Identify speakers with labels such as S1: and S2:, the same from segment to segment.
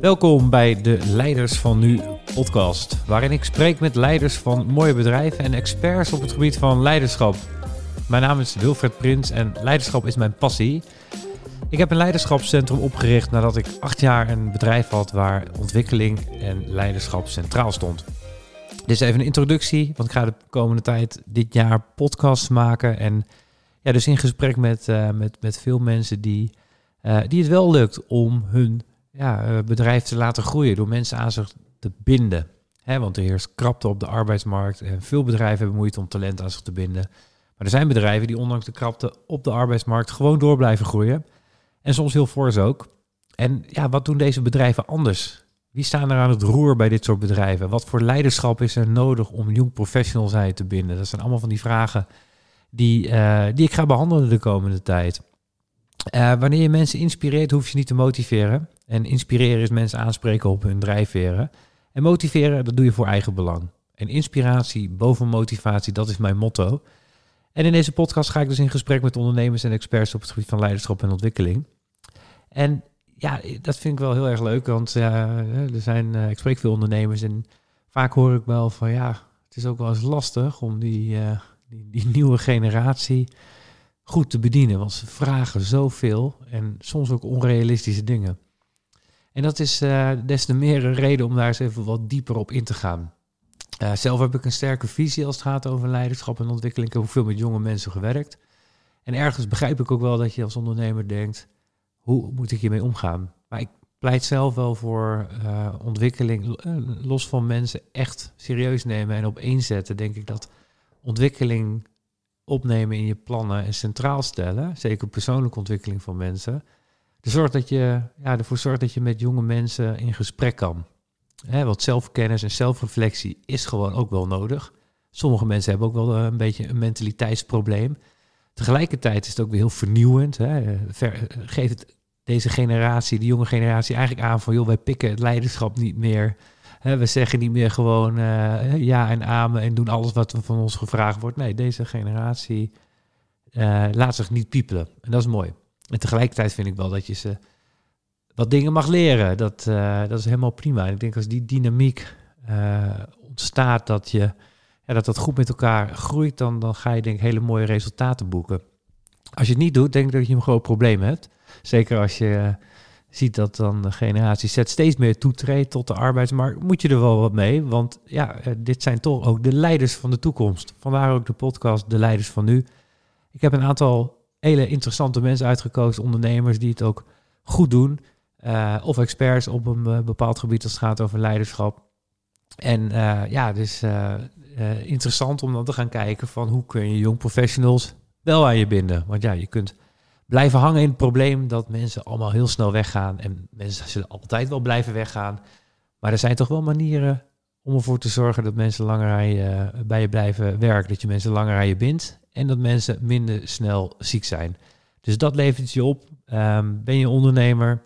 S1: Welkom bij de Leiders van Nu podcast, waarin ik spreek met leiders van mooie bedrijven en experts op het gebied van leiderschap. Mijn naam is Wilfred Prins en leiderschap is mijn passie. Ik heb een leiderschapscentrum opgericht nadat ik acht jaar een bedrijf had waar ontwikkeling en leiderschap centraal stond. Dit is even een introductie, want ik ga de komende tijd dit jaar podcasts maken en ja, dus in gesprek met, uh, met, met veel mensen die, uh, die het wel lukt om hun ja, eh, bedrijf te laten groeien door mensen aan zich te binden. He, want er heerst krapte op de arbeidsmarkt en veel bedrijven hebben moeite om talent aan zich te binden. Maar er zijn bedrijven die ondanks de krapte op de arbeidsmarkt gewoon door blijven groeien. En soms heel fors ook. En ja, wat doen deze bedrijven anders? Wie staan er aan het roer bij dit soort bedrijven? Wat voor leiderschap is er nodig om jong professionals aan te binden? Dat zijn allemaal van die vragen die, uh, die ik ga behandelen de komende tijd. Uh, wanneer je mensen inspireert, hoef je niet te motiveren. En inspireren is mensen aanspreken op hun drijfveren. En motiveren, dat doe je voor eigen belang. En inspiratie boven motivatie, dat is mijn motto. En in deze podcast ga ik dus in gesprek met ondernemers en experts op het gebied van leiderschap en ontwikkeling. En ja, dat vind ik wel heel erg leuk, want uh, er zijn, uh, ik spreek veel ondernemers en vaak hoor ik wel van ja, het is ook wel eens lastig om die, die, die, nieuwe generatie goed te bedienen, want ze vragen zoveel en soms ook onrealistische dingen. En dat is uh, des te meer een reden om daar eens even wat dieper op in te gaan. Uh, zelf heb ik een sterke visie als het gaat over leiderschap en ontwikkeling. Ik heb veel met jonge mensen gewerkt. En ergens begrijp ik ook wel dat je als ondernemer denkt, hoe moet ik hiermee omgaan? Maar ik pleit zelf wel voor uh, ontwikkeling, los van mensen echt serieus nemen en op één. Denk ik dat ontwikkeling opnemen in je plannen en centraal stellen, zeker persoonlijke ontwikkeling van mensen, zorgt dat je, ja, ervoor zorgt dat je met jonge mensen in gesprek kan. Hè, want zelfkennis en zelfreflectie is gewoon ook wel nodig. Sommige mensen hebben ook wel een beetje een mentaliteitsprobleem. Tegelijkertijd is het ook weer heel vernieuwend. Hè. Ver, geeft het deze generatie, die jonge generatie, eigenlijk aan van... joh, wij pikken het leiderschap niet meer. We zeggen niet meer gewoon uh, ja en amen en doen alles wat van ons gevraagd wordt. Nee, deze generatie uh, laat zich niet piepelen. En dat is mooi. En tegelijkertijd vind ik wel dat je ze wat dingen mag leren. Dat, uh, dat is helemaal prima. En ik denk als die dynamiek ontstaat, dat, je, ja, dat dat goed met elkaar groeit, dan, dan ga je denk ik hele mooie resultaten boeken. Als je het niet doet, denk ik dat je een groot probleem hebt. Zeker als je uh, ziet dat dan de generatie Z steeds meer toetreedt tot de arbeidsmarkt, moet je er wel wat mee. Want ja, dit zijn toch ook de leiders van de toekomst. Vandaar ook de podcast De Leiders van Nu. Ik heb een aantal hele interessante mensen uitgekozen, ondernemers die het ook goed doen. Uh, of experts op een uh, bepaald gebied als het gaat over leiderschap. En uh, ja, dus interessant om dan te gaan kijken van hoe kun je jong professionals wel aan je binden. Want ja, je kunt blijven hangen in het probleem dat mensen allemaal heel snel weggaan. En mensen zullen altijd wel blijven weggaan. Maar er zijn toch wel manieren om ervoor te zorgen dat mensen langer je, bij je blijven werken. Dat je mensen langer aan je bindt en dat mensen minder snel ziek zijn. Dus dat levert je op. Um, ben je ondernemer,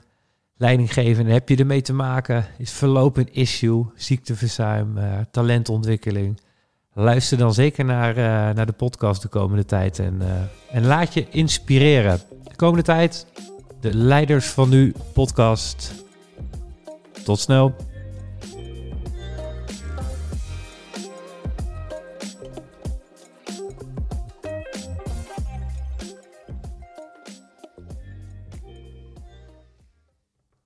S1: leidinggevende, heb je ermee te maken? Is verloop een issue, ziekteverzuim, uh, talentontwikkeling? Luister dan zeker naar, uh, naar de podcast de komende tijd en, uh, en laat je inspireren. De komende tijd, de Leiders van Nu podcast. Tot snel.